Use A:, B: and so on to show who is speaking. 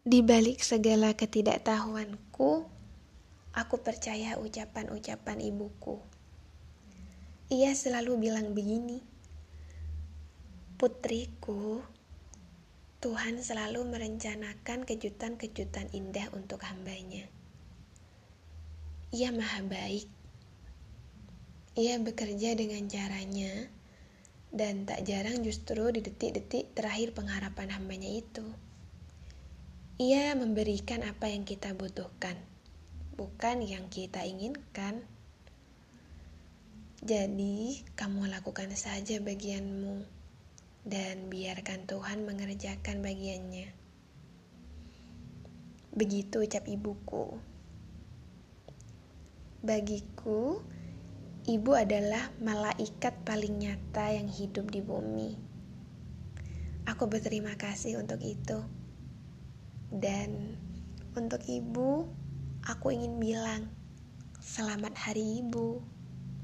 A: Di balik segala ketidaktahuanku, aku percaya ucapan-ucapan ibuku. Ia selalu bilang begini, "Putriku, Tuhan selalu merencanakan kejutan-kejutan indah untuk hambanya. Ia maha baik. Ia bekerja dengan caranya, dan tak jarang justru di detik-detik terakhir pengharapan hambanya itu." Ia memberikan apa yang kita butuhkan, bukan yang kita inginkan. Jadi, kamu lakukan saja bagianmu, dan biarkan Tuhan mengerjakan bagiannya. Begitu ucap ibuku. Bagiku, ibu adalah malaikat paling nyata yang hidup di bumi. Aku berterima kasih untuk itu. Dan untuk ibu, aku ingin bilang, selamat hari ibu.